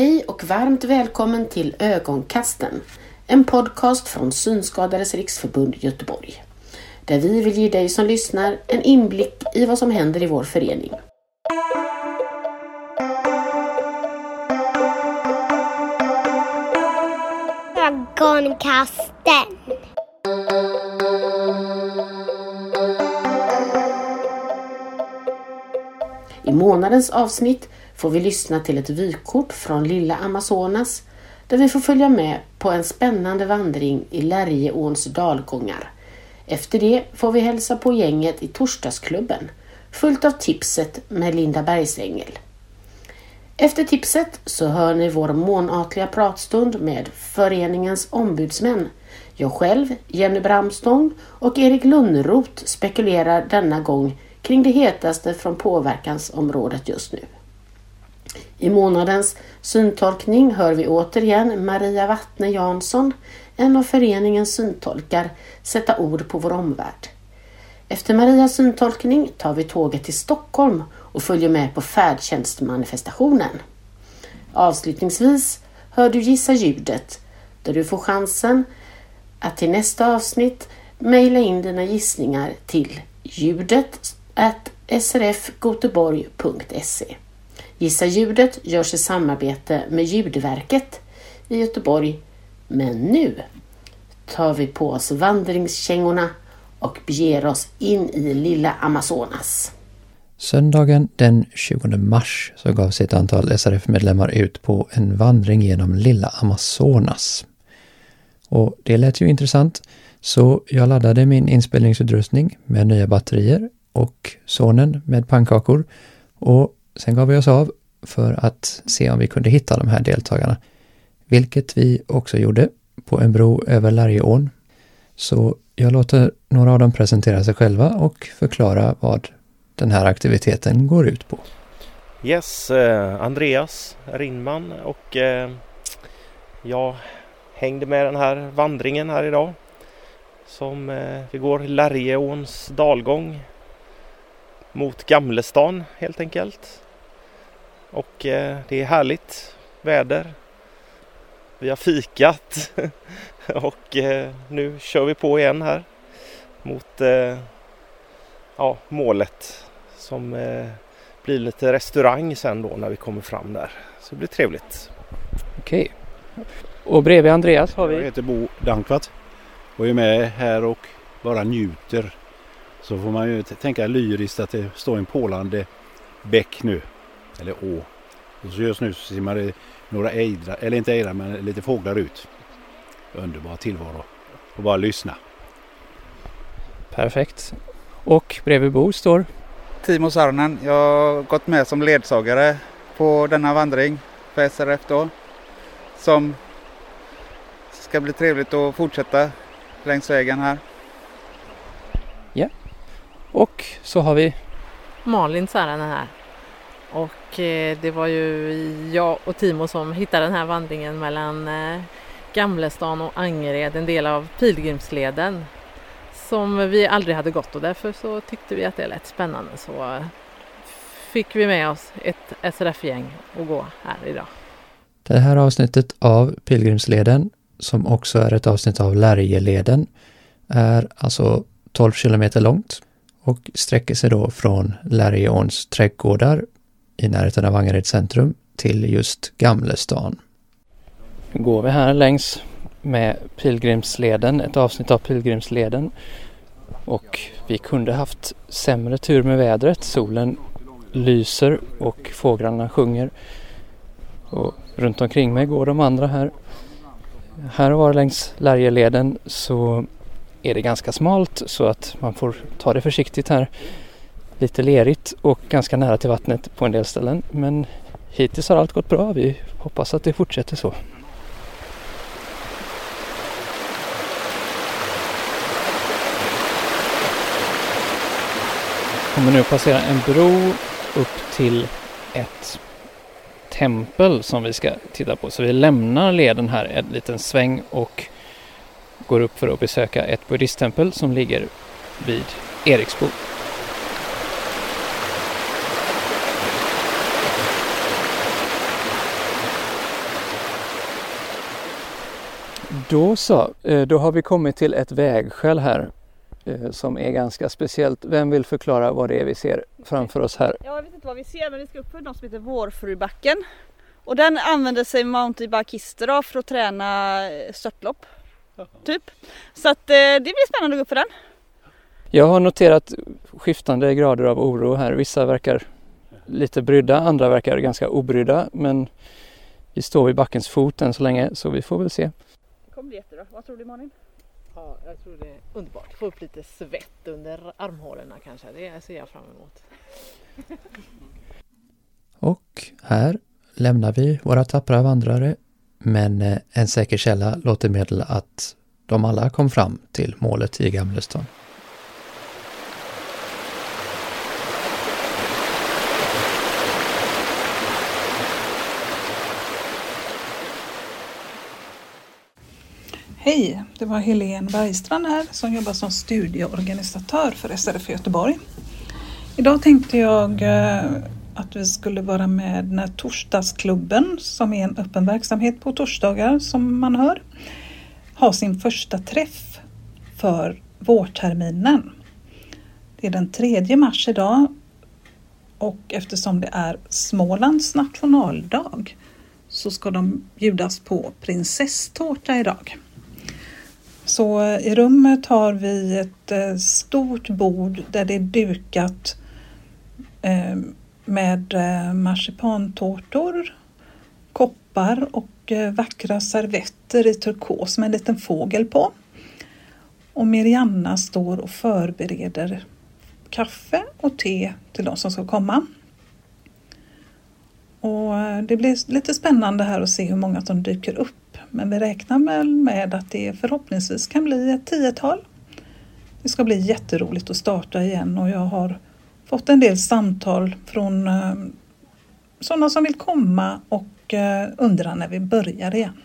Hej och varmt välkommen till Ögonkasten, en podcast från Synskadades riksförbund Göteborg. Där vi vill ge dig som lyssnar en inblick i vad som händer i vår förening. Ögonkasten. I månadens avsnitt får vi lyssna till ett vykort från lilla Amazonas där vi får följa med på en spännande vandring i Lärjeåns dalgångar. Efter det får vi hälsa på gänget i Torsdagsklubben fullt av tipset med Linda Bergsängel. Efter tipset så hör ni vår månatliga pratstund med föreningens ombudsmän. Jag själv, Jenny Bramstång och Erik Lönnroth spekulerar denna gång kring det hetaste från påverkansområdet just nu. I månadens syntolkning hör vi återigen Maria Wattne Jansson, en av föreningens syntolkar, sätta ord på vår omvärld. Efter Marias syntolkning tar vi tåget till Stockholm och följer med på färdtjänstmanifestationen. Avslutningsvis hör du Gissa ljudet där du får chansen att till nästa avsnitt mejla in dina gissningar till ljudet srfgoteborg.se. Gissa ljudet görs i samarbete med Ljudverket i Göteborg. Men nu tar vi på oss vandringskängorna och beger oss in i lilla Amazonas. Söndagen den 20 mars så gav sig ett antal SRF-medlemmar ut på en vandring genom lilla Amazonas. Och det lät ju intressant, så jag laddade min inspelningsutrustning med nya batterier och sonen med pannkakor och sen gav vi oss av för att se om vi kunde hitta de här deltagarna. Vilket vi också gjorde på en bro över Lärjeån. Så jag låter några av dem presentera sig själva och förklara vad den här aktiviteten går ut på. Yes, eh, Andreas Rinnman och eh, jag hängde med den här vandringen här idag. Som eh, vi går Lärjeåns dalgång mot Gamlestan helt enkelt. Och eh, det är härligt väder. Vi har fikat och eh, nu kör vi på igen här mot eh, ja, målet som eh, blir lite restaurang sen då när vi kommer fram där. Så det blir trevligt. Okej. Och bredvid Andreas har Jag vi... heter Bo Dankvart och är med här och bara njuter. Så får man ju tänka lyriskt att det står en pålande bäck nu. Eller å. Och så just nu så simmar det några ejdrar, eller inte ejdrar men lite fåglar ut. Underbar tillvaro. Och bara lyssna. Perfekt. Och bredvid Bo står... Timo Saarinen. Jag har gått med som ledsagare på denna vandring för SRF då. Som ska bli trevligt att fortsätta längs vägen här. Och så har vi... Malin Saaranen här. Och Eh, det var ju jag och Timo som hittade den här vandringen mellan eh, Gamlestan och Angered, en del av pilgrimsleden som vi aldrig hade gått och därför så tyckte vi att det lät spännande så eh, fick vi med oss ett SRF-gäng att gå här idag. Det här avsnittet av Pilgrimsleden, som också är ett avsnitt av Lärjeleden, är alltså 12 kilometer långt och sträcker sig då från Lärjeåns trädgårdar i närheten av Angered centrum till just Gamlestan. Nu går vi här längs med Pilgrimsleden, ett avsnitt av Pilgrimsleden. Och vi kunde haft sämre tur med vädret. Solen lyser och fåglarna sjunger. Och runt omkring mig går de andra här. Här och var längs Lärjeleden så är det ganska smalt så att man får ta det försiktigt här. Lite lerigt och ganska nära till vattnet på en del ställen. Men hittills har allt gått bra. Vi hoppas att det fortsätter så. kommer nu passera en bro upp till ett tempel som vi ska titta på. Så vi lämnar leden här en liten sväng och går upp för att besöka ett buddhisttempel som ligger vid Eriksbo. Då så, eh, då har vi kommit till ett vägskäl här eh, som är ganska speciellt. Vem vill förklara vad det är vi ser framför oss här? Ja, jag vet inte vad vi ser men vi ska upp för något som heter Vårfrubacken. Och den använder sig mountainbikister för att träna eh, störtlopp. Typ. Så att det blir spännande att gå upp för den. Jag har noterat skiftande grader av oro här. Vissa verkar lite brydda, andra verkar ganska obrydda. Men vi står vid backens fot än så länge så vi får väl se. Kommer bli jättebra. Vad tror du Malin? Ja, jag tror det är underbart. Få upp lite svett under armhålorna kanske. Det ser jag fram emot. Och här lämnar vi våra tappra vandrare men eh, en säker källa låter meddela att de alla kom fram till målet i Gamlestan. Hej, det var Helene Bergstrand här som jobbar som studieorganisatör för SRF Göteborg. Idag tänkte jag eh, att vi skulle vara med när Torsdagsklubben, som är en öppen verksamhet på torsdagar som man hör, har sin första träff för vårterminen. Det är den 3 mars idag och eftersom det är Smålands nationaldag så ska de bjudas på prinsesstårta idag. Så i rummet har vi ett eh, stort bord där det är dukat eh, med eh, marsipantårtor, koppar och vackra servetter i turkos med en liten fågel på. Och Mirianna står och förbereder kaffe och te till de som ska komma. Och det blir lite spännande här att se hur många som dyker upp men vi räknar med att det förhoppningsvis kan bli ett tiotal. Det ska bli jätteroligt att starta igen och jag har fått en del samtal från eh, sådana som vill komma och eh, undrar när vi börjar igen.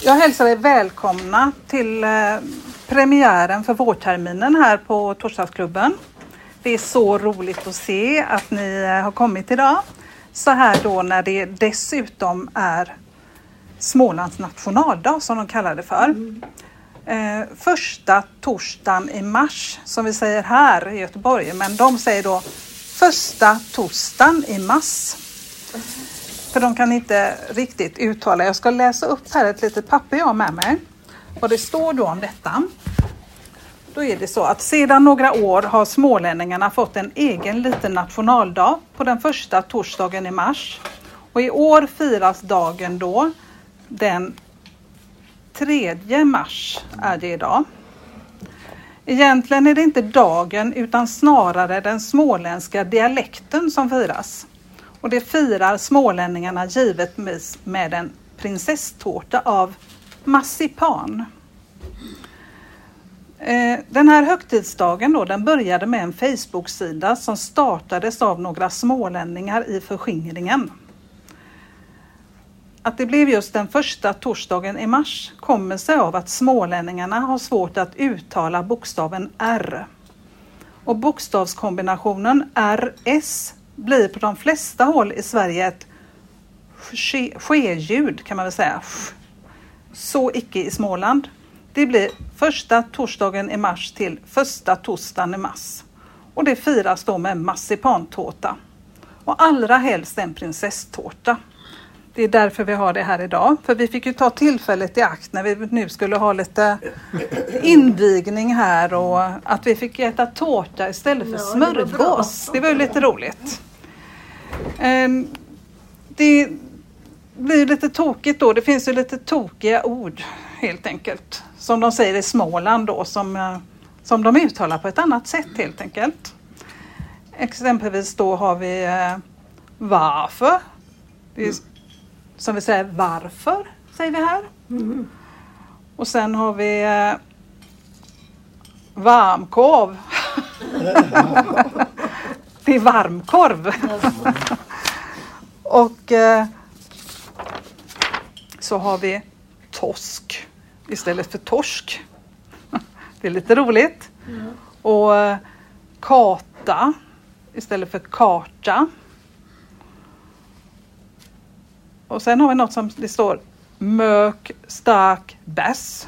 Jag hälsar er välkomna till eh, premiären för vårterminen här på Torsdagsklubben. Det är så roligt att se att ni eh, har kommit idag så här då när det dessutom är Smålands nationaldag som de kallar det för. Mm. Eh, första torsdagen i mars som vi säger här i Göteborg men de säger då första torsdagen i mars. För de kan inte riktigt uttala. Jag ska läsa upp här ett litet papper jag har med mig. Vad det står då om detta. Då är det så att sedan några år har smålänningarna fått en egen liten nationaldag på den första torsdagen i mars. Och i år firas dagen då den 3 mars är det idag. Egentligen är det inte dagen utan snarare den småländska dialekten som firas. Och det firar smålänningarna givetvis med en prinsesstårta av marsipan. Eh, den här högtidsdagen då, den började med en Facebook-sida som startades av några smålänningar i förskingringen. Att det blev just den första torsdagen i mars kommer sig av att smålänningarna har svårt att uttala bokstaven R. Och bokstavskombinationen RS blir på de flesta håll i Sverige ett ske-ljud kan man väl säga. Så icke i Småland. Det blir första torsdagen i mars till första torsdagen i mars. Och det firas då med marsipantårta. Och allra helst en prinsesstårta. Det är därför vi har det här idag. För vi fick ju ta tillfället i akt när vi nu skulle ha lite invigning här och att vi fick äta tårta istället för smörgås. Det var ju lite roligt. Ehm, det blir lite tokigt då. Det finns ju lite tokiga ord helt enkelt. Som de säger i Småland då som, eh, som de uttalar på ett annat sätt helt enkelt. Exempelvis då har vi eh, varför. Är, som vi säger varför, säger vi här. Mm. Och sen har vi eh, varmkorv. det är varmkorv. Och eh, så har vi tosk istället för torsk. Det är lite roligt. Mm. Och eh, kata istället för karta. Och sen har vi något som det står mörk stark bärs.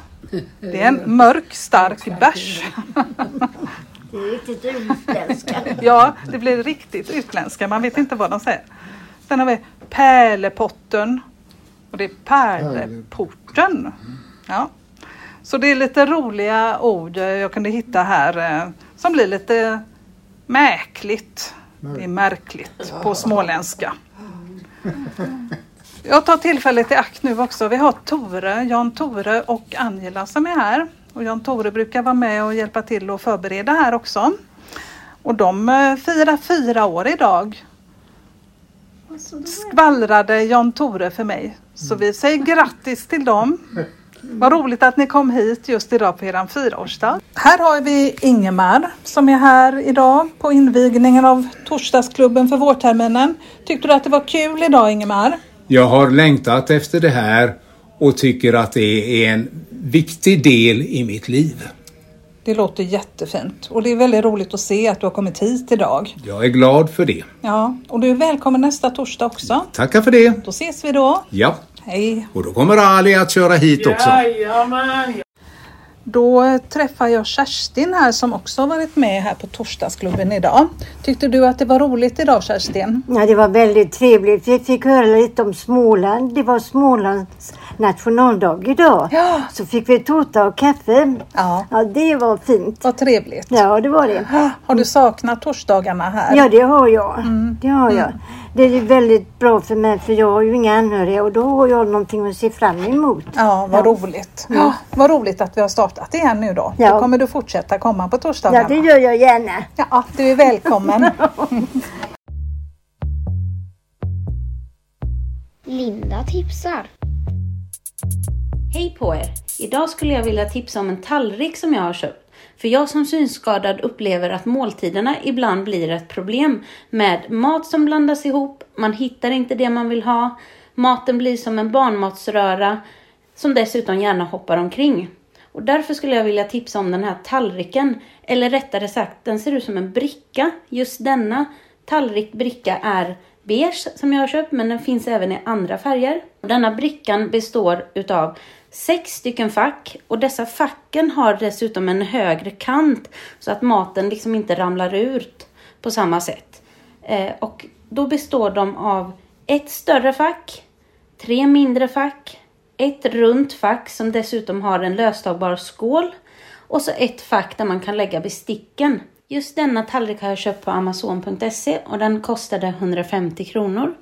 Det är en mörk stark bärs. Det är riktigt utländska. Ja, det blir riktigt utländska. Man vet inte vad de säger. Sen har vi pärlepotten. Och det är pärleporten. Ja. Så det är lite roliga ord jag kunde hitta här eh, som blir lite mäkligt. Det är märkligt på småländska. Jag tar tillfället i akt nu också. Vi har Tore, Jan Tore och Angela som är här. Och Jan Tore brukar vara med och hjälpa till och förbereda här också. Och de eh, firar fyra år idag. Skvallrade Jan Tore för mig. Så vi säger grattis till dem. Vad roligt att ni kom hit just idag på er fyraårsdag. Här har vi Ingemar som är här idag på invigningen av torsdagsklubben för vårterminen. Tyckte du att det var kul idag Ingemar? Jag har längtat efter det här och tycker att det är en viktig del i mitt liv. Det låter jättefint och det är väldigt roligt att se att du har kommit hit idag. Jag är glad för det. Ja, och du är välkommen nästa torsdag också. Tackar för det. Då ses vi då. Ja, Hej. och då kommer Ali att köra hit också. Då träffar jag Kerstin här som också har varit med här på torsdagsklubben idag. Tyckte du att det var roligt idag Kerstin? Ja, det var väldigt trevligt. Vi fick höra lite om Småland. Det var Smålands nationaldag idag. Ja. Så fick vi tårta och kaffe. Ja. Ja, det var fint. Vad trevligt. Ja, det var det. Har du saknat torsdagarna här? Ja, det har jag. Mm. Det har jag. Det är väldigt bra för mig för jag har ju inga anhöriga och då har jag någonting att se fram emot. Ja, vad roligt. Ja, vad roligt att vi har startat igen nu då. Ja. Då kommer du fortsätta komma på torsdagarna. Ja, det gör jag gärna. Ja, du är välkommen. Linda tipsar. Hej på er! Idag skulle jag vilja tipsa om en tallrik som jag har köpt. För jag som synskadad upplever att måltiderna ibland blir ett problem med mat som blandas ihop, man hittar inte det man vill ha, maten blir som en barnmatsröra som dessutom gärna hoppar omkring. Och därför skulle jag vilja tipsa om den här tallriken, eller rättare sagt den ser ut som en bricka. Just denna tallrik bricka är beige som jag har köpt men den finns även i andra färger. Denna brickan består utav sex stycken fack och dessa facken har dessutom en högre kant så att maten liksom inte ramlar ut på samma sätt. Eh, och då består de av ett större fack, tre mindre fack, ett runt fack som dessutom har en löstagbar skål och så ett fack där man kan lägga besticken. Just denna tallrik har jag köpt på Amazon.se och den kostade 150 kronor.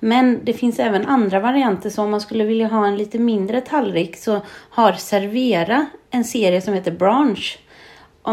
Men det finns även andra varianter så om man skulle vilja ha en lite mindre tallrik så har Servera en serie som heter Branch.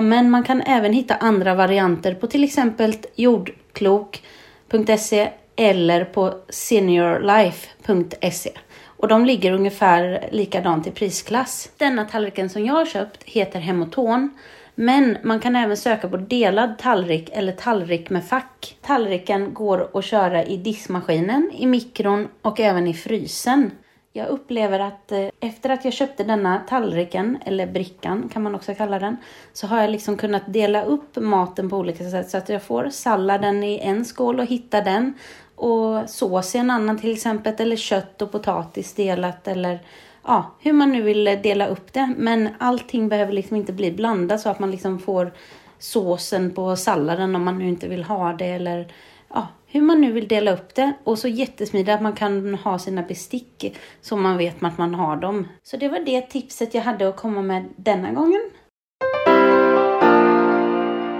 Men man kan även hitta andra varianter på till exempel jordklok.se eller på seniorlife.se. Och de ligger ungefär likadant i prisklass. Denna tallriken som jag har köpt heter Hemoton. Men man kan även söka på delad tallrik eller tallrik med fack. Tallriken går att köra i diskmaskinen, i mikron och även i frysen. Jag upplever att eh, efter att jag köpte denna tallriken, eller brickan kan man också kalla den, så har jag liksom kunnat dela upp maten på olika sätt så att jag får salladen i en skål och hitta den och sås i en annan till exempel eller kött och potatis delat eller ja, hur man nu vill dela upp det. Men allting behöver liksom inte bli blandat så att man liksom får såsen på salladen om man nu inte vill ha det eller ja, hur man nu vill dela upp det. Och så jättesmidigt att man kan ha sina bestick så man vet att man har dem. Så det var det tipset jag hade att komma med denna gången.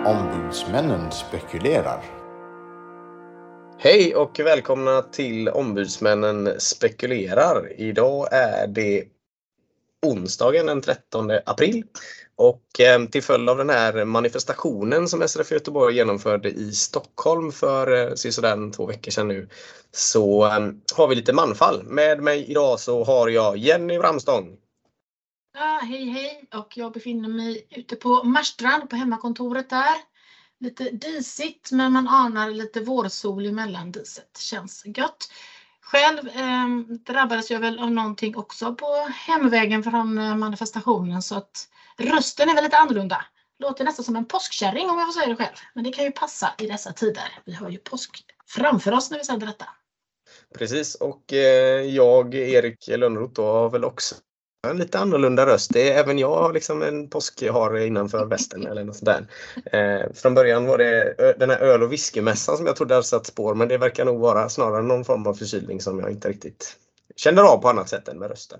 Ombudsmännen spekulerar. Hej och välkomna till Ombudsmännen spekulerar. Idag är det onsdagen den 13 april och eh, till följd av den här manifestationen som SRF Göteborg genomförde i Stockholm för eh, sådär två veckor sedan nu så eh, har vi lite manfall. Med mig idag så har jag Jenny Bramstång. Ja, hej hej och jag befinner mig ute på Marstrand på hemmakontoret där. Lite disigt men man anar lite vårsol emellan diset. Känns gött. Själv eh, drabbades jag väl av någonting också på hemvägen från eh, manifestationen så att rösten är väl lite annorlunda. Låter nästan som en påskkärring om jag får säga det själv. Men det kan ju passa i dessa tider. Vi har ju påsk framför oss när vi sänder detta. Precis och eh, jag, Erik Lönnroth, har väl också en lite annorlunda röst. Det är, även jag har liksom en påskhare innanför västen eller något sånt där. Eh, från början var det den här öl och whiskymässan som jag trodde hade satt spår men det verkar nog vara snarare någon form av förkylning som jag inte riktigt känner av på annat sätt än med rösten.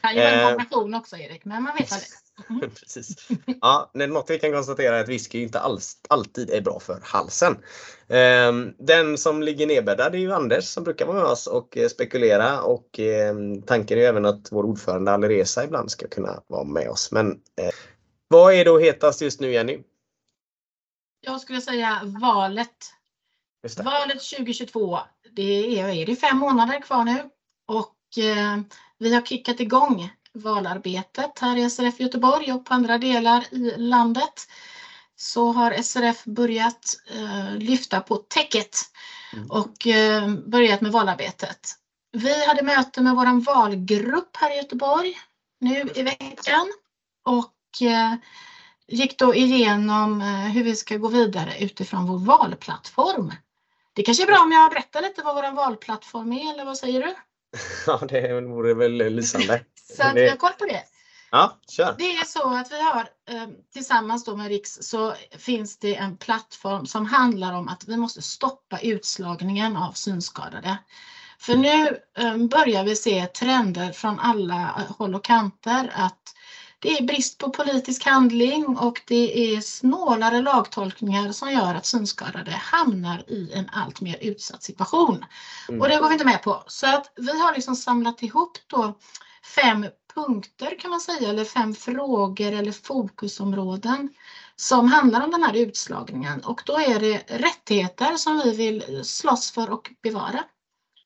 kan ju vara en Eh. kombination också Erik, men man vet aldrig. Precis. Ja, något vi kan konstatera är att whisky inte alls, alltid är bra för halsen. Ehm, Den som ligger nedbäddad är ju Anders som brukar vara med oss och eh, spekulera och ehm, tanken är ju även att vår ordförande Alireza ibland ska kunna vara med oss. Men eh, vad är då hetast just nu Jenny? Jag skulle säga valet. Valet 2022. Det är, är det fem månader kvar nu och eh, vi har kickat igång valarbetet här i SRF Göteborg och på andra delar i landet. Så har SRF börjat eh, lyfta på täcket och eh, börjat med valarbetet. Vi hade möte med vår valgrupp här i Göteborg nu i veckan och eh, gick då igenom eh, hur vi ska gå vidare utifrån vår valplattform. Det kanske är bra om jag berättar lite vad vår valplattform är, eller vad säger du? Ja, det vore väl lysande. Så att vi har koll på det. Ja, kör! Det är så att vi har eh, tillsammans då med Riks så finns det en plattform som handlar om att vi måste stoppa utslagningen av synskadade. För nu eh, börjar vi se trender från alla håll och kanter att det är brist på politisk handling och det är snålare lagtolkningar som gör att synskadade hamnar i en allt mer utsatt situation. Mm. Och det går vi inte med på. Så att vi har liksom samlat ihop då fem punkter kan man säga, eller fem frågor eller fokusområden som handlar om den här utslagningen. Och då är det rättigheter som vi vill slåss för och bevara.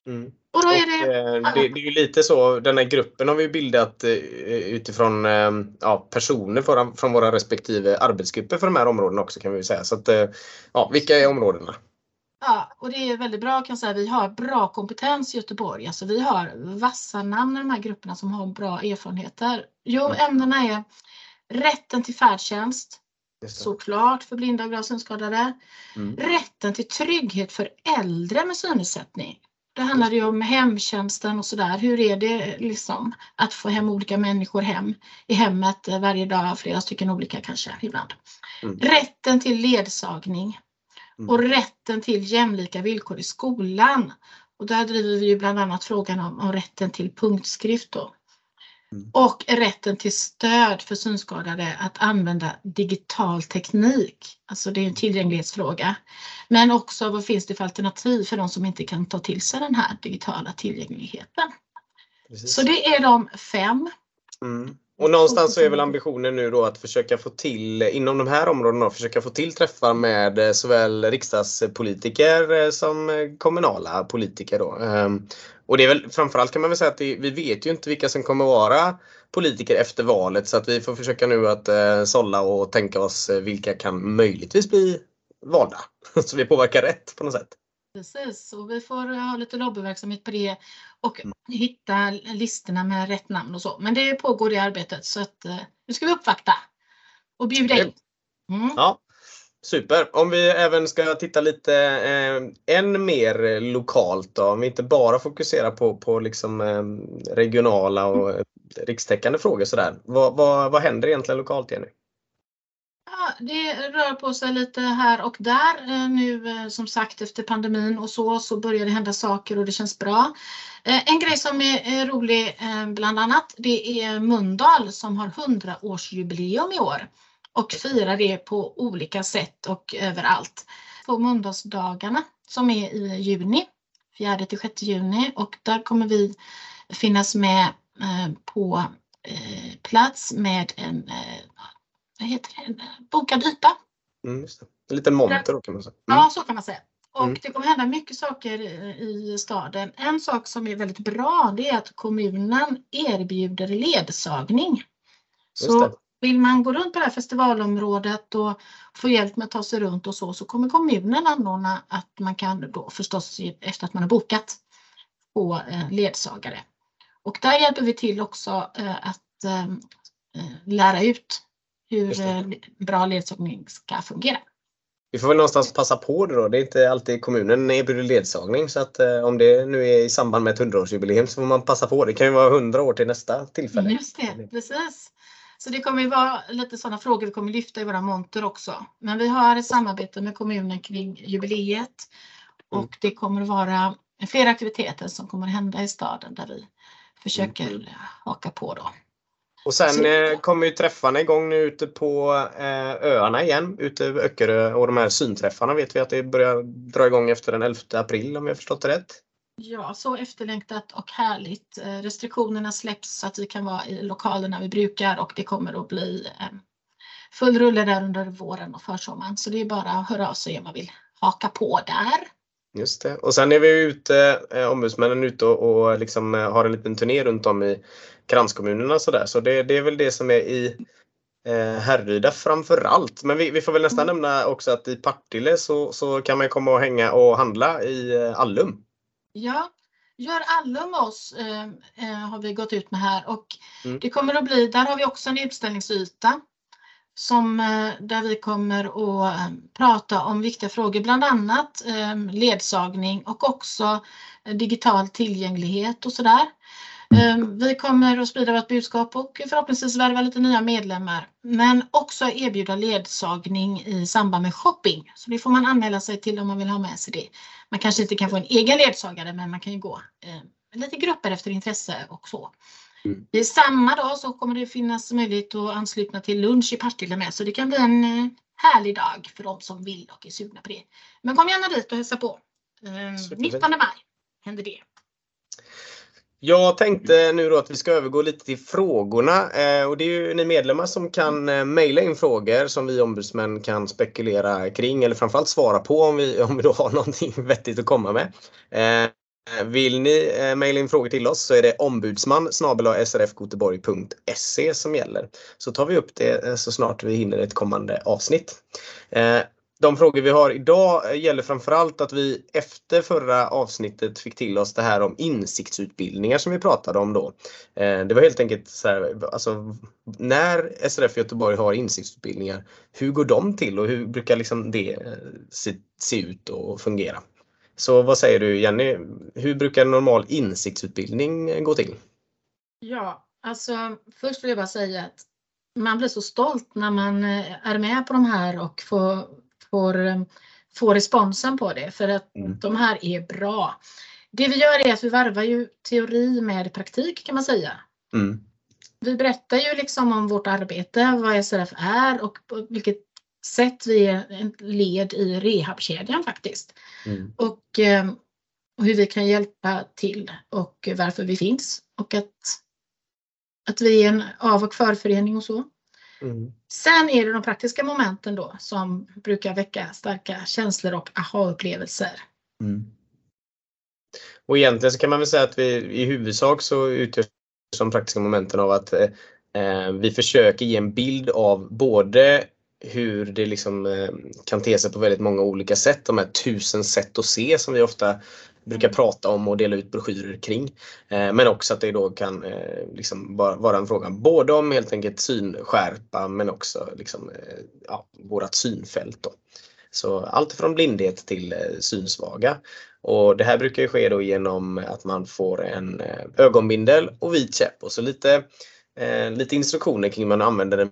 Mm. Och då är det, eh, det, det är ju lite så, den här gruppen har vi bildat eh, utifrån eh, ja, personer från, från våra respektive arbetsgrupper för de här områdena också kan vi säga. Så att, ja, vilka är områdena? Ja, och det är väldigt bra kan jag säga. Vi har bra kompetens i Göteborg. Alltså vi har vassa namn i de här grupperna som har bra erfarenheter. Jo, ämnena är rätten till färdtjänst. Såklart för blinda och gravt synskadade. Mm. Rätten till trygghet för äldre med synnedsättning. Det handlar ju om hemtjänsten och sådär. Hur är det liksom att få hem olika människor hem i hemmet eh, varje dag, flera stycken olika kanske ibland. Mm. Rätten till ledsagning och rätten till jämlika villkor i skolan. Och där driver vi ju bland annat frågan om, om rätten till punktskrift då. Och rätten till stöd för synskadade att använda digital teknik. Alltså det är en tillgänglighetsfråga. Men också vad finns det för alternativ för de som inte kan ta till sig den här digitala tillgängligheten. Så det är de fem. Mm. Och någonstans så är väl ambitionen nu då att försöka få till, inom de här områdena, försöka få till träffar med eh, såväl riksdagspolitiker eh, som eh, kommunala politiker. Då. Och det är väl framförallt kan man väl säga att det, vi vet ju inte vilka som kommer vara politiker efter valet så att vi får försöka nu att eh, sålla och tänka oss eh, vilka kan möjligtvis bli valda. Så vi påverkar rätt på något sätt. Precis, och vi får ha lite lobbyverksamhet på det och hitta listorna med rätt namn och så. Men det pågår det arbetet så att eh, nu ska vi uppvakta och bjuda in. Mm. Ja, Super! Om vi även ska titta lite eh, än mer lokalt då, om vi inte bara fokuserar på, på liksom, eh, regionala och eh, rikstäckande frågor sådär. Vad, vad, vad händer egentligen lokalt Jenny? Ja, det rör på sig lite här och där. Eh, Nu eh, som sagt efter pandemin och så, så börjar det hända saker och det känns bra. Eh, En grej som är rolig bland annat, det är Mundal som har 100-årsjubileum i år och firar det på olika sätt och överallt. På Mölndalsdagarna som är i juni, 4 till 6 juni och där kommer vi finnas med eh, på eh, plats med en eh, vad heter det, en bokad yta. Mm. En liten monter då kan man säga. Mm. Ja, så kan man säga. Och Mm. det kommer hända mycket saker i i staden. En sak som är väldigt bra det är att kommunen erbjuder ledsagning. Just Så det. Vill man gå runt på det här festivalområdet och få hjälp med att ta sig runt och så, så kommer kommunen anordna att man kan då förstås efter att man har bokat få eh, ledsagare. Och där hjälper vi till också eh, att eh, lära ut hur bra ledsagning ska fungera. vi får väl någonstans passa på det då. Det är inte alltid kommunen erbjuder ledsagning så att eh, om det nu är i samband med ett 100-årsjubileum så får man passa på. Det kan ju vara 100 år till nästa tillfälle. Just det, precis. Så det kommer ju vara lite sådana frågor vi kommer lyfta i våra monter också. Men vi har ett samarbete med kommunen kring jubileet och det kommer att vara flera aktiviteter som kommer att hända i staden där vi försöker haka på då. Och sen Så- eh, kommer ju träffarna igång nu ute på eh, öarna igen. Ute Öckerö och de här synträffarna vet vi att det börjar dra igång efter den 11 april om jag förstått det rätt. Ja, så efterlängtat och härligt. Eh, Restriktionerna släpps så att vi kan vara i lokalerna vi brukar och det kommer att bli eh, full rulle där under våren och försommaren. Så det är bara att höra av sig om man vill haka på där. Just det. Och sen är vi ute, eh, ombudsmännen ute och, liksom, har en liten turné runt om i kranskommunerna och sådär. Så det, det är väl det som är i eh, Härryda framför allt. Men vi, vi får väl nästan nämna också att i Partille så, så kan man komma och hänga och handla i Allum. Ja, gör allum oss eh, eh, har vi gått ut med här och Mm. det kommer att bli, där har vi också en utställningsyta som, eh, där vi kommer att eh, prata om viktiga frågor, bland annat ledsagning och också digital tillgänglighet och sådär. Eh, Vi kommer att sprida vårt budskap och förhoppningsvis värva lite nya medlemmar, men också erbjuda ledsagning i samband med shopping. Så det får man anmäla sig till om man vill ha med sig det. Man kanske inte kan få en egen ledsagare, men man kan ju gå eh, lite grupper efter intresse och så. I samma dag så kommer det finnas möjlighet att ansluta till lunch i Partille med, så det kan bli en eh, härlig dag för de som vill och är sugna på det. Men kom gärna dit och hälsa på. Eh, 19 maj händer det. Jag tänkte nu då att vi ska övergå lite till frågorna eh, och det är ju ni medlemmar som kan eh, mejla in frågor som vi ombudsmän kan spekulera kring eller framförallt svara på om vi, om vi då har någonting vettigt att komma med. Eh, vill ni mejla in frågor till oss så är det ombudsman srfgoteborg.se som gäller. Så tar vi upp det så snart vi hinner ett kommande avsnitt. De frågor vi har idag eh, gäller framförallt att vi efter förra avsnittet fick till oss det här om insiktsutbildningar som vi pratade om då. Eh, det var helt enkelt så här, alltså när SRF Göteborg har insiktsutbildningar, hur går de till och hur brukar liksom det eh, se, se ut och fungera? Så vad säger du Jenny, hur brukar en normal insiktsutbildning gå till? Ja, alltså först vill jag bara säga att man blir så stolt när man är med på de här och får, får, eh, får responsen på det för att de här är bra. Det vi gör är att vi varvar ju teori med praktik kan man säga. Mm. Vi berättar ju liksom om vårt arbete, vad SRF är och på vilket sätt vi är ett led i rehabkedjan faktiskt. Mm. Och, eh, och hur vi kan hjälpa till och varför vi finns och att, att vi är en av och förförening och så. Mm. Sen är det de praktiska momenten då som brukar väcka starka känslor och aha-upplevelser. Mm. Och egentligen så kan man väl säga att vi i huvudsak så utgörs de praktiska momenten av att eh, vi försöker ge en bild av både hur det liksom eh, kan te sig på väldigt många olika sätt. De här tusen sätt att se som vi ofta brukar prata om och dela ut broschyrer kring. Eh, men också att det då kan eh, liksom vara, en fråga både om helt enkelt synskärpa men också liksom, eh, ja, vårat synfält. Då. Så allt från blindhet till synsvaga. Och det här brukar ju ske då genom att man får en ögonbindel och vit käpp och så lite, lite instruktioner kring hur man använder den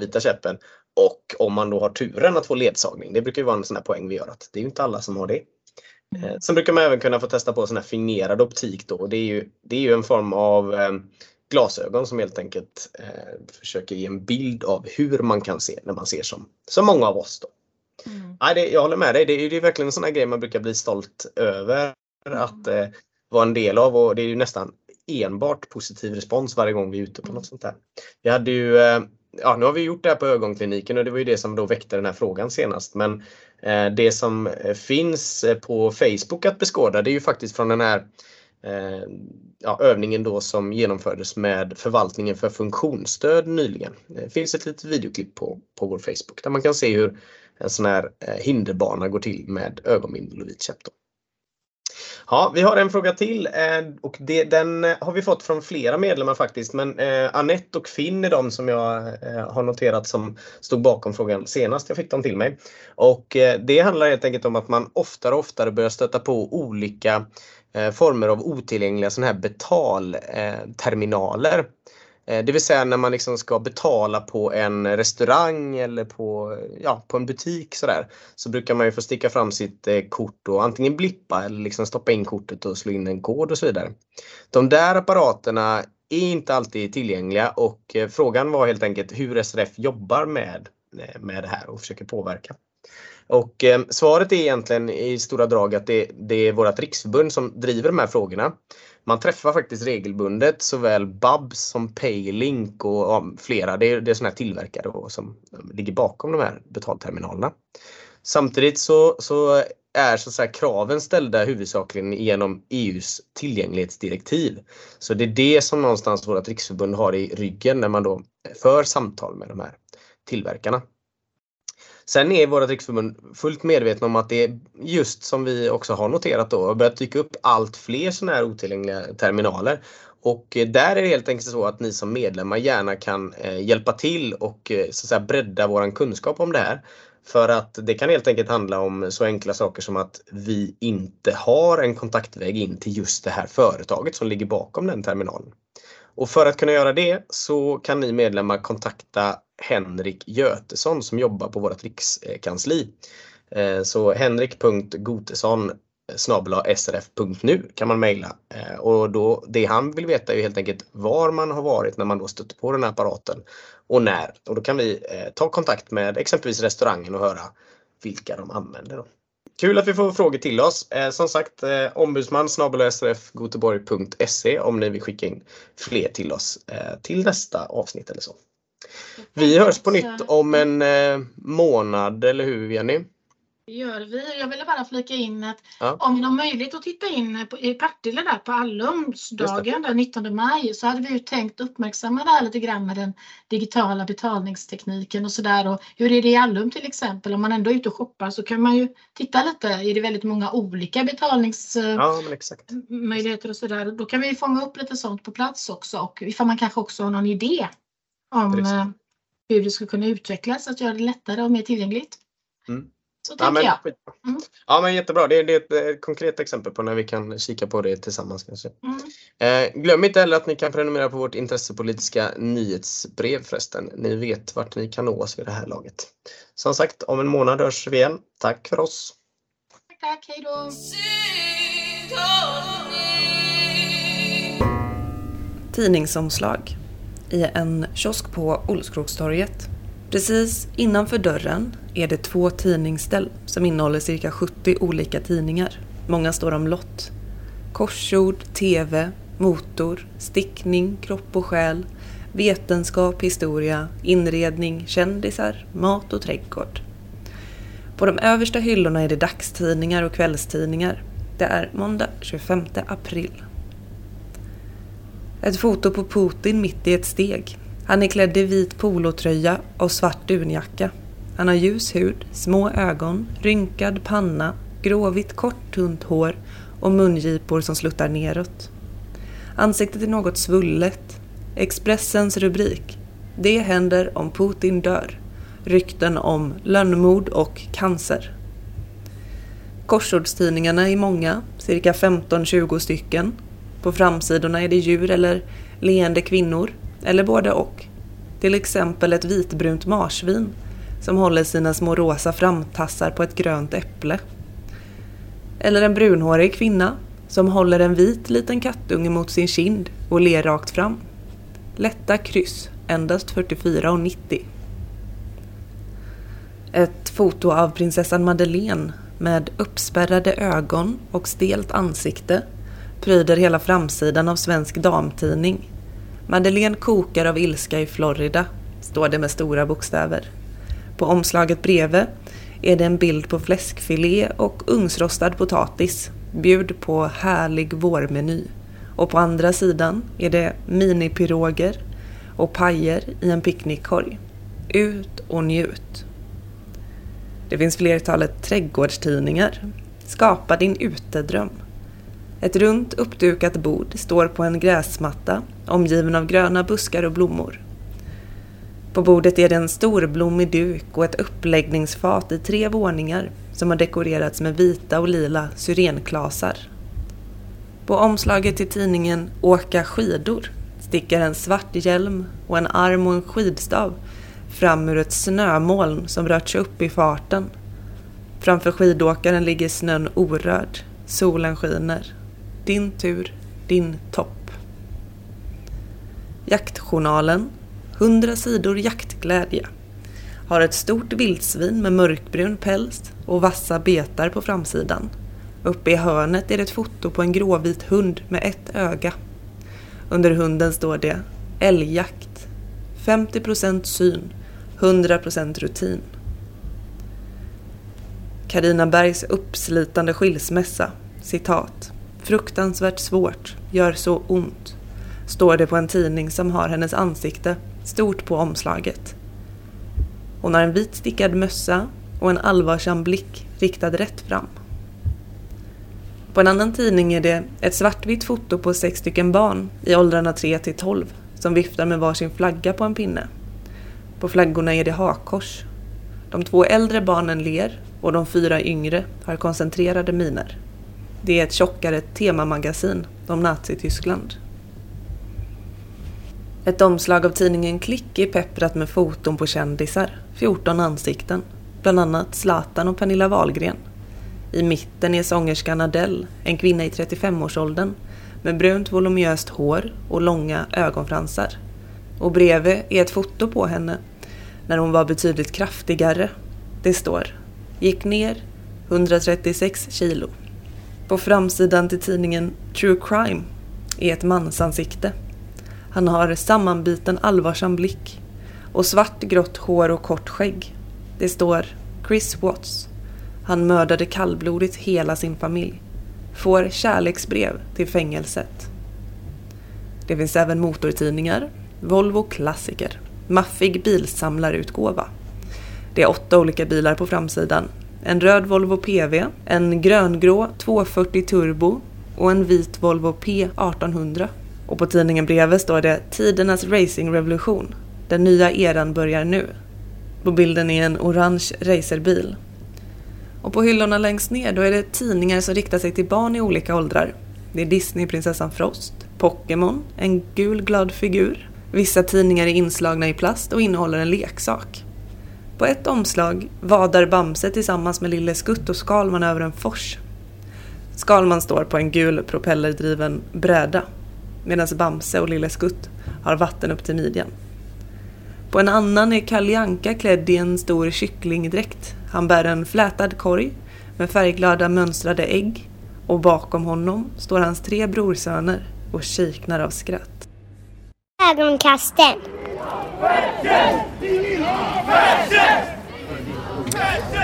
vita käppen. Och om man då har turen att få ledsagning. Det brukar ju vara en sån här poäng vi gör att det är ju inte alla som har det. Eh, Sen brukar man även kunna få testa på sån här fingerad optik då. Det är ju, det är ju en form av eh, glasögon som helt enkelt eh, försöker ge en bild av hur man kan se när man ser som, som många av oss. Då. Nej, det, jag håller med dig. Det är, det är verkligen en sån här grej man brukar bli stolt över att eh, vara en del av och det är ju nästan enbart positiv respons varje gång vi är ute på något sånt här. Vi hade ju, eh, ja nu har vi gjort det här på ögonkliniken och det var ju det som då väckte den här frågan senast. Men Eh, det som eh, finns eh, på Facebook att beskåda det är ju faktiskt från den här ja, övningen då som genomfördes med förvaltningen för funktionsstöd nyligen. Det finns ett litet videoklipp på, på vår Facebook där man kan se hur en sån här hinderbana går till med ögonbindel och vit käpp. Ja, vi har en fråga till eh, och det, den eh, har vi fått från flera medlemmar faktiskt. Men eh, Annette och Finn är de som jag eh, har noterat som stod bakom frågan senast jag fick dem till mig. Och eh, det handlar helt enkelt om att man oftare och oftare börjar stöta på olika eh, former av otillgängliga sådana här betalterminaler. Eh, det vill säga när man liksom ska betala på en restaurang eller på, ja, på en butik sådär. Så brukar man ju få sticka fram sitt eh, kort och antingen blippa eller liksom stoppa in kortet och slå in en kod och så vidare. De där apparaterna är inte alltid tillgängliga och eh, frågan var helt enkelt hur SRF jobbar med, med det här och försöker påverka. Och eh, svaret är egentligen i stora drag att det, det är vårt riksförbund som driver de här frågorna. Man träffar faktiskt regelbundet såväl Babs som Paylink och ja, flera. Det är, det är sådana här tillverkare som ligger bakom de här betalterminalerna. Samtidigt så, så är så säga, kraven ställda huvudsakligen genom EUs tillgänglighetsdirektiv. Så det är det som någonstans vårt riksförbund har i ryggen när man då för samtal med de här tillverkarna. Sen är vårt riksförbund fullt medvetna om att det är just som vi också har noterat då, har börjat dyka upp allt fler sådana här otillgängliga terminaler. Och eh, där är det helt enkelt så att ni som medlemmar gärna kan eh, hjälpa till och eh, så att säga, bredda vår kunskap om det här. För att det kan helt enkelt handla om så enkla saker som att vi inte har en kontaktväg in till just det här företaget som ligger bakom den terminalen. Och för att kunna göra det så kan ni medlemmar kontakta Henrik Götesson som jobbar på vårt rikskansli. Eh, så henrik.gotesson eh, srf.nu kan man mejla. Eh, och då, det han vill veta är helt enkelt var man har varit när man då stötte på den här apparaten och när. Och då kan vi ta kontakt med exempelvis restaurangen och höra vilka de använder. Kul att vi får frågor till oss. Som sagt, eh, ombudsman srfgoteborg.se om ni vill skicka in fler till oss till nästa avsnitt eller så. Vi hörs på nytt om en eh, månad, eller hur Jenny? Det gör vi. Jag ville bara flika in att Ja. om ni har möjlighet att titta in på, i Partille där på Allumsdagen den 19 maj så hade vi ju tänkt uppmärksamma det här lite grann med den digitala betalningstekniken och sådär. Och hur är det i Allum till exempel? Om man ändå är ute och shoppar så kan man ju titta lite. Är det väldigt många olika betalningsmöjligheter Ja, och sådär. Då kan vi fånga upp lite sånt på plats också och ifall man kanske också har någon idé om Precis. eh, hur det skulle kunna utvecklas att göra det lättare och mer tillgängligt. Mm. Så Ja tänker men, jag. Mm. ja men jättebra, det är, det är ett eh, konkret exempel på när vi kan kika på det tillsammans. Kanske. Mm. Eh, glöm inte heller att ni kan prenumerera på vårt intressepolitiska nyhetsbrev förresten. Ni vet vart ni kan nå oss vid det här laget. Som sagt, om en månad hörs vi igen. Tack för oss! Tack, tack, hej då! Tidningsomslag i en kiosk på Olskrokstorget. Precis innanför dörren är det två tidningsställ som innehåller cirka 70 olika tidningar. Många står om lott. Korsord, TV, motor, stickning, kropp och själ, vetenskap, historia, inredning, kändisar, mat och trädgård. På de översta hyllorna är det dagstidningar och kvällstidningar. Det är måndag 25 april. Ett foto på Putin mitt i ett steg. Han är klädd i vit polotröja och svart dunjacka. Han har ljus hud, små ögon, rynkad panna, gråvitt kort tunt hår och mungipor som sluttar neråt. Ansiktet är något svullet. Expressens rubrik. Det händer om Putin dör. Rykten om lönnmord och cancer. Korsordstidningarna är många, cirka 15-20 stycken. På framsidorna är det djur eller leende kvinnor, eller både och. Till exempel ett vitbrunt marsvin som håller sina små rosa framtassar på ett grönt äpple. Eller en brunhårig kvinna som håller en vit liten kattunge mot sin kind och ler rakt fram. Lätta kryss, endast 44,90. Ett foto av prinsessan Madeleine med uppspärrade ögon och stelt ansikte pryder hela framsidan av Svensk Damtidning. Madeleine kokar av ilska i Florida, står det med stora bokstäver. På omslaget bredvid är det en bild på fläskfilé och ugnsrostad potatis, bjud på härlig vårmeny. Och på andra sidan är det minipiroger och pajer i en picknickkorg. Ut och njut! Det finns flertalet trädgårdstidningar. Skapa din utedröm. Ett runt uppdukat bord står på en gräsmatta omgiven av gröna buskar och blommor. På bordet är det en storblommig duk och ett uppläggningsfat i tre våningar som har dekorerats med vita och lila syrenklasar. På omslaget till tidningen Åka skidor sticker en svart hjälm och en arm och en skidstav fram ur ett snömoln som rört sig upp i farten. Framför skidåkaren ligger snön orörd. Solen skiner. Din tur, din topp. Jaktjournalen, 100 sidor jaktglädje, har ett stort vildsvin med mörkbrun päls och vassa betar på framsidan. Uppe i hörnet är det ett foto på en gråvit hund med ett öga. Under hunden står det älgjakt. 50% syn, 100% rutin. Carina Bergs uppslitande skilsmässa, citat. Fruktansvärt svårt, gör så ont. Står det på en tidning som har hennes ansikte stort på omslaget. Hon har en vit stickad mössa och en allvarsam blick riktad rätt fram. På en annan tidning är det ett svartvitt foto på sex stycken barn i åldrarna 3 till 12 som viftar med varsin flagga på en pinne. På flaggorna är det hakkors. De två äldre barnen ler och de fyra yngre har koncentrerade miner. Det är ett tjockare temamagasin om Nazityskland. Ett omslag av tidningen Klick är pepprat med foton på kändisar, 14 ansikten, bland annat Zlatan och Pernilla Wahlgren. I mitten är sångerskan Adele, en kvinna i 35-årsåldern, med brunt voluminöst hår och långa ögonfransar. Och bredvid är ett foto på henne när hon var betydligt kraftigare. Det står Gick ner 136 kilo. På framsidan till tidningen True Crime är ett mansansikte. Han har sammanbiten allvarsam blick och svart grått hår och kort skägg. Det står Chris Watts. Han mördade kallblodigt hela sin familj. Får kärleksbrev till fängelset. Det finns även motortidningar, Volvo Klassiker, maffig bilsamlarutgåva. Det är åtta olika bilar på framsidan. En röd Volvo PV, en gröngrå 240 Turbo och en vit Volvo P1800. Och på tidningen bredvid står det Tidernas racingrevolution. Den nya eran börjar nu. På bilden är en orange racerbil. Och på hyllorna längst ner då är det tidningar som riktar sig till barn i olika åldrar. Det är Disney-prinsessan Frost, Pokémon, en gul glad figur. Vissa tidningar är inslagna i plast och innehåller en leksak. På ett omslag vadar Bamse tillsammans med Lille Skutt och Skalman över en fors. Skalman står på en gul propellerdriven bräda medan Bamse och Lille Skutt har vatten upp till midjan. På en annan är Kalle Anka klädd i en stor kycklingdräkt. Han bär en flätad korg med färgglada mönstrade ägg och bakom honom står hans tre brorsöner och kiknar av skratt. Ögonkasten.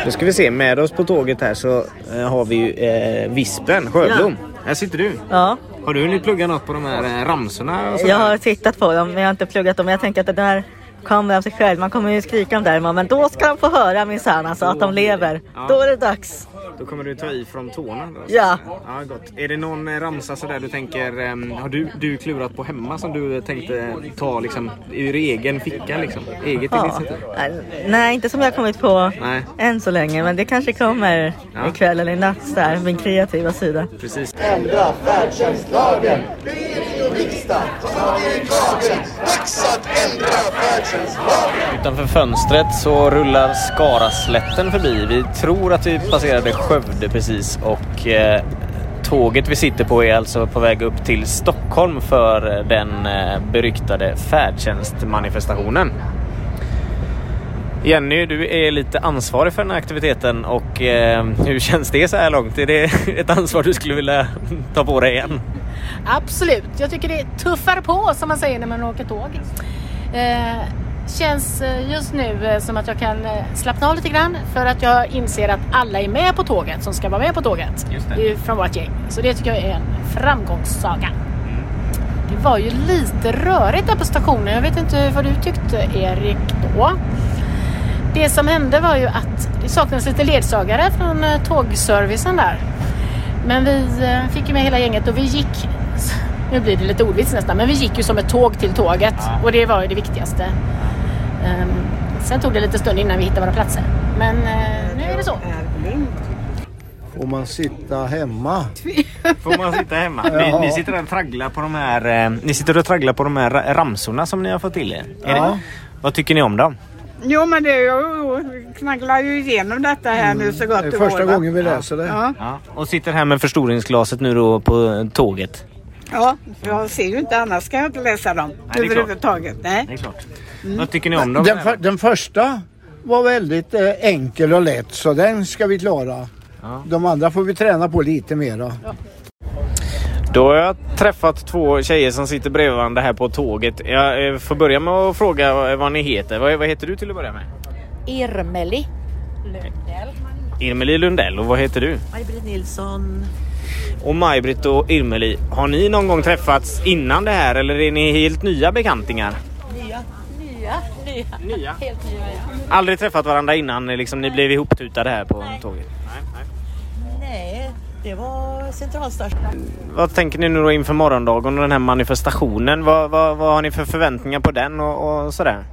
Nu ska vi se, med oss på tåget här så eh, har vi ju eh, Vispen Sjöblom. Här sitter du. Ja. Har du hunnit plugga något på de här eh, ramsorna? Jag har tittat på dem men jag har inte pluggat dem. Jag tänker att det där kommer av sig själv. Man kommer ju skrika om det här, men då ska de få höra minsann alltså, att de lever. Ja. Då är det dags. Då kommer du ta i från tårna? Då, Ja. ja gott. Är det någon eh, ramsa sådär du tänker, eh, har du, du klurat på hemma som du tänkte ta liksom ur egen ficka liksom? Eget Ja. initiativ? Nej, inte som jag har kommit på Nej. än så länge, men det kanske kommer Ja. ikväll eller i natt där, min kreativa sida. Precis. Ändra färdtjänstlagen. Regering och riksdag. Dags att ändra färdtjänstlagen. Utanför fönstret så rullar Skaraslätten förbi. Vi tror att vi passerade Skövde precis och eh, tåget vi sitter på är alltså på väg upp till Stockholm för eh, den eh, beryktade färdtjänstmanifestationen. Jenny, du är lite ansvarig för den här aktiviteten och eh, hur känns det så här långt? Är det ett ansvar du skulle vilja ta på dig igen? Absolut, jag tycker det tuffar på som man säger när man åker tåg. Eh, känns eh, just nu eh, som att jag kan eh, slappna av lite grann för att jag inser att alla är med på tåget som ska vara med på tåget. Just det. det är från vårt gäng. Så det tycker jag är en framgångssaga. Det var ju lite rörigt där på stationen. Jag vet inte vad du tyckte Erik då. Det som hände var ju att det saknades lite ledsagare från tågservicen där. Men vi fick ju med hela gänget och vi gick, nu blir det lite ordvits nästan, men vi gick ju som ett tåg till tåget och det var ju det viktigaste. Ehm, Sen tog det lite stund innan vi hittade våra platser. Men eh, nu är det så. Får man sitta hemma? Får man sitta hemma? Ni, ni sitter och tragglar på de här, eh, ni sitter och tragglar på de här ra- ramsorna som ni har fått till er. Är Ja. det, vad tycker ni om dem? Jo men det ju, knagglar ju igenom detta här nu så gott Det är första gången vi läser det. Ja. Ja. Och sitter här med förstoringsglaset nu då på tåget. Ja, jag ser ju inte annars kan jag inte läsa dem det är klart. överhuvudtaget. Nej. Det är klart. Mm. Vad tycker ni om dem? Den, för, den första var väldigt eh, enkel och lätt så den ska vi klara. De andra får vi träna på lite mera. Då har jag träffat två tjejer som sitter bredvid varandra här på tåget. Jag eh, får börja med att fråga vad- vad ni heter. Vad, vad heter du till att börja med? Irmeli Lundell. Irmeli Lundell och vad heter du? Maj-Britt Nilsson. Och Maj-Britt och Irmeli, har ni någon gång träffats innan det här eller är ni helt nya bekantingar? Nya. Nya. Nya. Nya. Helt nya ja. Aldrig träffat varandra innan liksom, ni blev ihoptutade här på tåget? Nej, det var centralstation. Vad tänker ni nu då inför morgondagen och den här manifestationen? Vad, vad, vad har ni för förväntningar på den och, och sådär?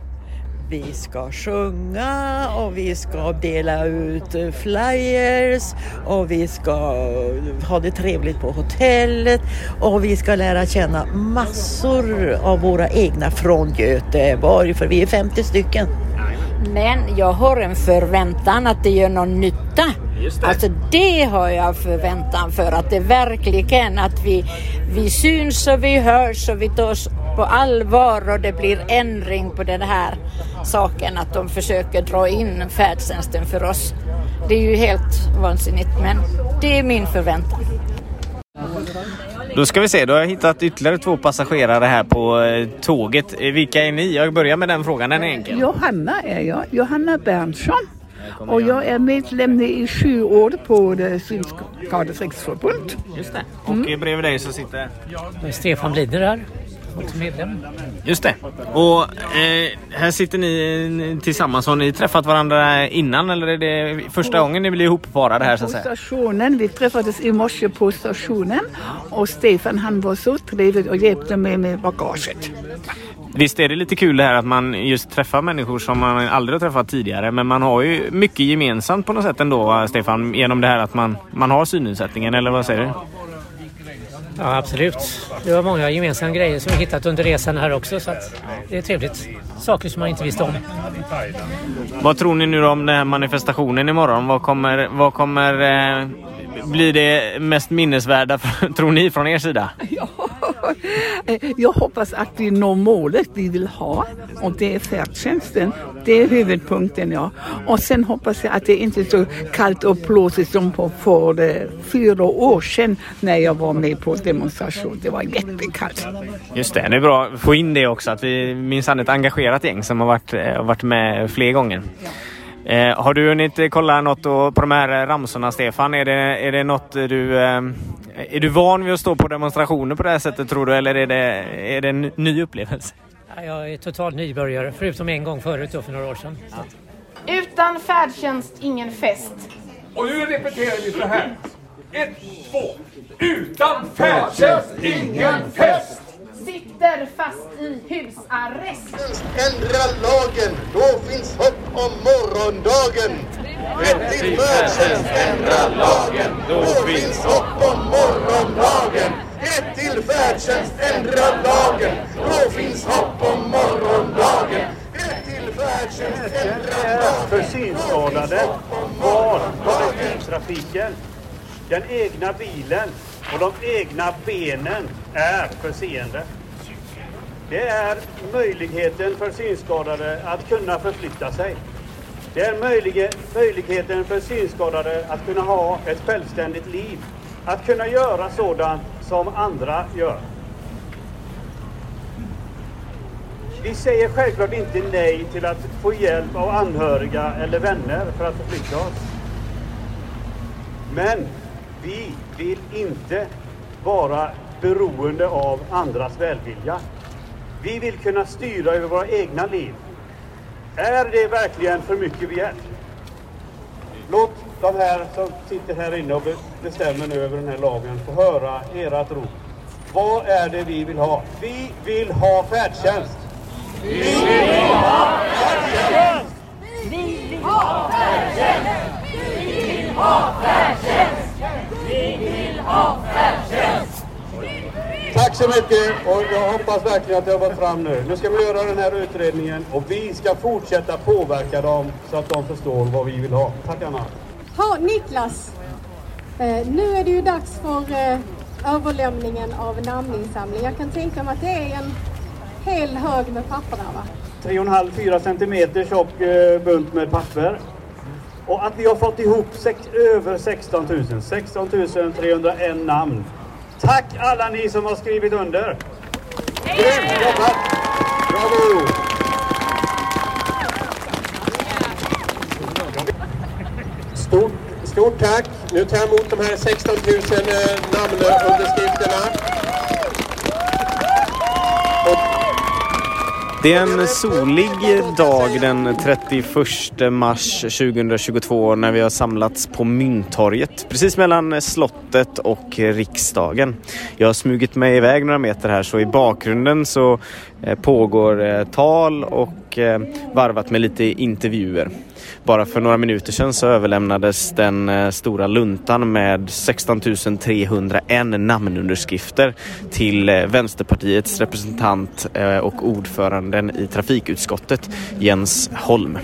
Vi ska sjunga och vi ska dela ut eh, flyers och vi ska eh, ha det trevligt på hotellet och vi ska lära känna massor av våra egna från Göteborg för vi är 50 stycken. Men jag har en förväntan att det gör någon nytta. Just det. Alltså det har jag förväntan för att det verkligen att vi, vi syns och vi hörs och vi tas på allvar och det blir ändring på den här saken att de försöker dra in färdtjänsten för oss. Det är ju helt vansinnigt men det är min förväntan. Då ska vi se, då har jag hittat ytterligare två passagerare här på eh, tåget. Eh, Vilka är ni? Jag börjar med den frågan, den är enkel. Johanna är jag, Johanna Berntsson. Och jag är medlem i sju år på Synskadades riksförbund. Just det. Och eh, bredvid dig så sitter... Stefan Blider här, också medlem. Just det. Och eh, här sitter ni eh, tillsammans. Har ni träffat varandra innan eller är det första gången ni blir ihopparade här så att På säga? stationen, vi träffades i morse på stationen och Stefan han var så trevlig och hjälpte mig med bagaget. Visst är det lite kul det här att man just träffar människor som man aldrig har träffat tidigare. Men man har ju mycket gemensamt på något sätt ändå, Stefan? Genom det här att man, man har synnedsättningen, eller vad säger du? Ja, absolut. Det var många gemensamma grejer som vi hittat under resan här också. Så att det är trevligt. Saker som man inte visste om. Vad tror ni nu om den här manifestationen imorgon? Vad kommer, vad kommer eh, bli det mest minnesvärda, tror ni, från er sida? Eh, Eh, jag hoppas att vi når målet vi vill ha och det är färdtjänsten. Det är huvudpunkten ja. Och sen hoppas jag att det inte är så kallt och blåsigt som på för eh, fyra år sedan när jag var med på demonstration. Det var jättekallt. Just det, det är bra att få in det också. Att vi minsann ett engagerat gäng som har varit, har varit med fler gånger. Eh, har du hunnit kolla något då på de här ramsorna, Stefan? Är det, är det något du... Eh, är du van vid att stå på demonstrationer på det här sättet tror du? Eller är det, är det en ny upplevelse? Ja, Jag är totalt nybörjare, förutom en gång förut då för några år sedan. Att- Utan färdtjänst, ingen fest. Och nu repeterar vi så här. Ett, två. Utan färdtjänst, ingen fest! Sitter fast i husarrest. Ändra lagen, då finns hopp om morgondagen. Rätt till färdtjänst, ändra lagen, då finns hopp om morgondagen. Rätt till färdtjänst, ändra lagen, då finns hopp om morgondagen. Rätt till färdtjänst, ändra lagen. för synskadade var kollektivtrafiken, den egna bilen och de egna benen är förseende. Det är möjligheten för synskadade att kunna förflytta sig. Det är möjligheten för synskadade att kunna ha ett självständigt liv. Att kunna göra sådant som andra gör. Vi säger självklart inte nej till att få hjälp av anhöriga eller vänner för att förflytta oss. Men vi vill inte vara beroende av andras välvilja. Vi vill kunna styra över våra egna liv. Är det verkligen för mycket begärt? Låt de här som sitter här inne och be- bestämmer nu över den här lagen få höra ert rop. Vad är det vi vill ha? Vi vill ha färdtjänst! Vi vill ha färdtjänst! Vi vill ha färdtjänst! Vi vill ha färdtjänst! Vi vill ha färdtjänst! Tack så mycket och jag hoppas verkligen att det har gått fram nu. Nu ska vi göra den här utredningen och vi ska fortsätta påverka dem så att de förstår vad vi vill ha. Tack Anna! Ha, Niklas! Eh, nu är det ju dags för eh, överlämningen av namninsamling. Jag kan tänka mig att det är en hel hög med papper där va? 3,5-4 centimeter tjock eh, bunt med papper. Och att vi har fått ihop sex, över 16 000. 16 301 namn. Tack alla ni som har skrivit under! Grymt jobbat! Bravo! Stort, stort tack. Nu tar jag emot de här 16 000 eh, namnunderskrifterna. Det är en solig dag den 31 mars 2022 när vi har samlats på Mynttorget precis mellan slottet och riksdagen. Jag har smugit mig iväg några meter här så i bakgrunden så Eh, pågår eh, tal och eh, varvat med lite intervjuer. Bara för några minuter sedan så överlämnades den stora luntan med 16 301 namnunderskrifter till Vänsterpartiets representant och ordföranden i trafikutskottet Jens Holm.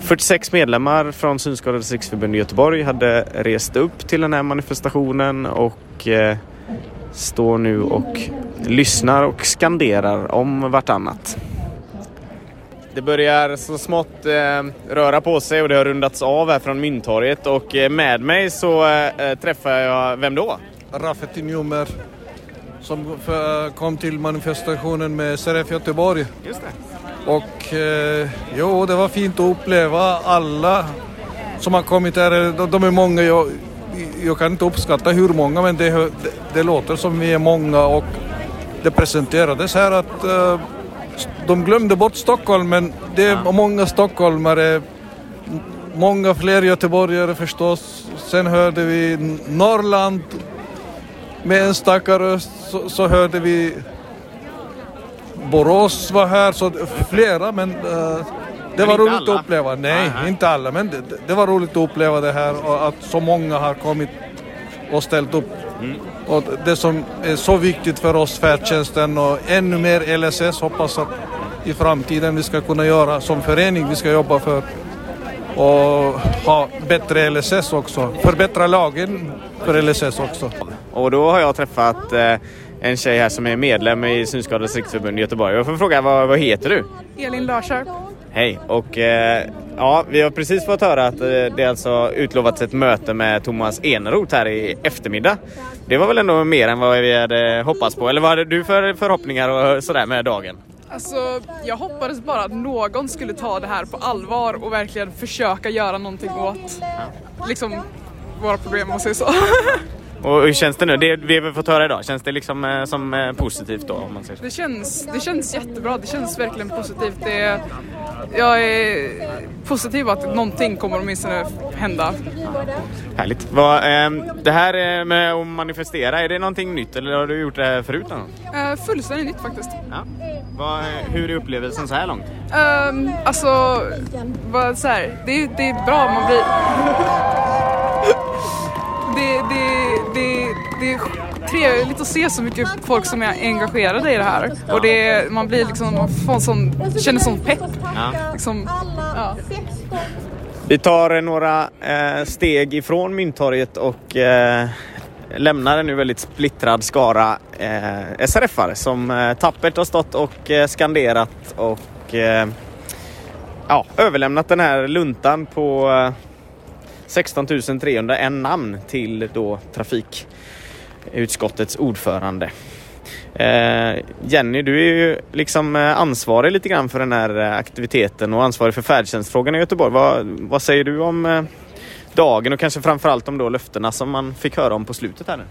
46 medlemmar från Synskadades riksförbund i Göteborg hade rest upp till den här manifestationen och står nu och lyssnar och skanderar om vartannat. Det börjar så smått eh, röra på sig och det har rundats av här från Mynttorget och eh, med mig så eh, träffar jag, vem då? Rafet Njumer som för, kom till manifestationen med SRF Göteborg. Just det. Och eh, jo, det var fint att uppleva alla som har kommit här. De, de är många. Jag, jag kan inte uppskatta hur många men det, det, det låter som vi är många och det presenterades här att eh, de glömde bort Stockholm men det är många stockholmare, många fler göteborgare förstås. Sen hörde vi Norrland med en starka röst så, så hörde vi Borås var här, så flera men eh, det var roligt alla? att uppleva. Nej, nej. inte alla men det, det var roligt att uppleva det här och att så många har kommit och ställt upp. Mm. Och det som är så viktigt för oss färdtjänsten och ännu mer LSS hoppas att i framtiden vi ska kunna göra som förening vi ska jobba för och ha bättre LSS också. Förbättra lagen för LSS också. Och då har jag träffat eh, en tjej här som är medlem i Synskadades riksförbund i Göteborg. Jag får fråga, vad, vad heter du? Elin Larsarp. Hej! Och eh, ja, vi har precis fått höra att eh, det alltså utlovats ett möte med Thomas Eneroth här i eftermiddag. Det var väl ändå mer än vad vi hade hoppats på? Eller vad hade du för förhoppningar och sådär med dagen? Alltså, jag hoppades bara att någon skulle ta det här på allvar och verkligen försöka göra någonting åt liksom, våra problem om man säger så. Och hur känns det nu? Det vi har fått höra idag, känns det liksom eh, som eh, positivt då? Om man säger så? Det känns, det känns jättebra, det känns verkligen positivt. Det, jag är positiv att någonting kommer åtminstone hända. Härligt. Vad, eh, det här med att manifestera, är det någonting nytt eller har du gjort det här förut? Någon? fullständigt nytt faktiskt. Ja. Vad, hur är upplevelsen så här långt? Um, alltså, vad, så här, det, det är bra, man blir... det, det, det, det är trevligt att se så mycket folk som är engagerade i det här. Och det, man blir liksom, man får en sån, känner sån pepp. Ja. Liksom, ja. Vi tar eh, några eh, steg ifrån Mynttorget och eh, lämnar en nu väldigt splittrad skara eh, SRF-are som eh, tappert har stått och eh, skanderat och eh, ja, överlämnat den här luntan på eh, 16 301 namn till då trafikutskottets ordförande. Eh, Jenny, du är ju liksom eh, ansvarig lite grann för den här eh, aktiviteten och ansvarig för färdtjänstfrågan i Göteborg. Vad, vad säger du om dagen och kanske framförallt om då löftena som man fick höra om på slutet här nu?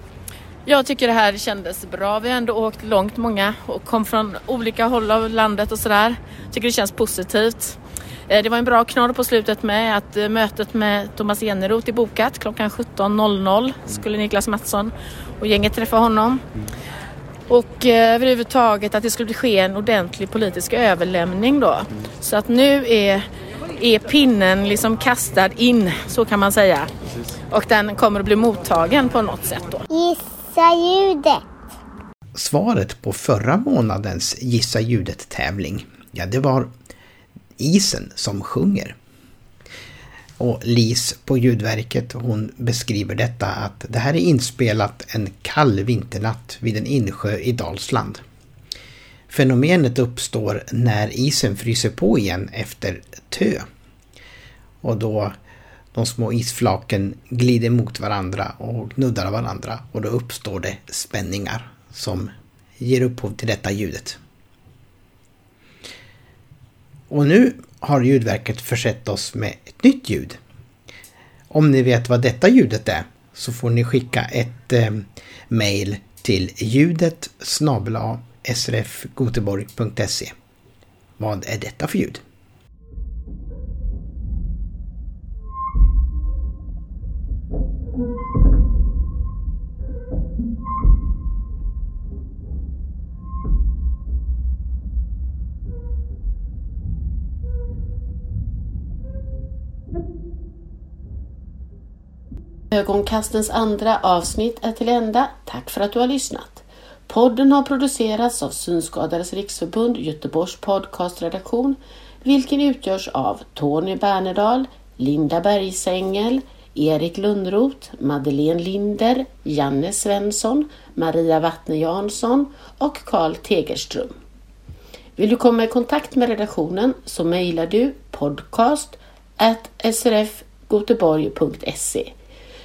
Jag tycker det här kändes bra. Vi har ändå åkt långt många och kom från olika håll av landet och sådär. Tycker det känns positivt. Eh, Det var en bra knorr på slutet med att eh, mötet med Thomas Eneroth är bokat klockan 17.00 skulle Niklas Mattsson och gänget träffa honom. Och eh, överhuvudtaget att det skulle ske en ordentlig politisk överlämning då. Så att nu är, är pinnen liksom kastad in, så kan man säga. Och den kommer att bli mottagen på något sätt då. Gissa ljudet. Svaret på förra månadens Gissa ljudet-tävling, ja det var isen som sjunger. Och Lis på ljudverket hon beskriver detta att det här är inspelat en kall vinternatt vid en insjö i Dalsland. Fenomenet uppstår när isen fryser på igen efter tö. Och då de små isflaken glider mot varandra och nuddar varandra och då uppstår det spänningar som ger upphov till detta ljudet. Och nu har ljudverket försett oss med ett nytt ljud. Om ni vet vad detta ljudet är så får ni skicka ett eh, mail till ljudet srfgoteborg.se. Vad är detta för ljud? Ögonkastens andra avsnitt är till ända. Tack för att du har lyssnat. Podden har producerats av Synskadades riksförbund Göteborgs podcastredaktion, vilken utgörs av Tony Bernedal, Linda Bergsängel, Erik Lundroth, Madeleine Linder, Janne Svensson, Maria Wattne Jansson och Karl Tegerström. Vill du komma i kontakt med redaktionen så mejlar du podcast srfgoteborg.se.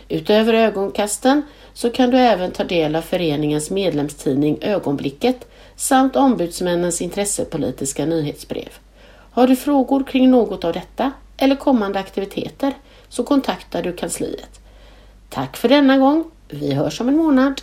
Utöver ögonkasten så kan du även ta del av föreningens medlemstidning Ögonblicket samt ombudsmännens intressepolitiska nyhetsbrev. Har du frågor kring något av detta eller kommande aktiviteter så kontaktar du kansliet. Tack för denna gång. Vi hörs om en månad.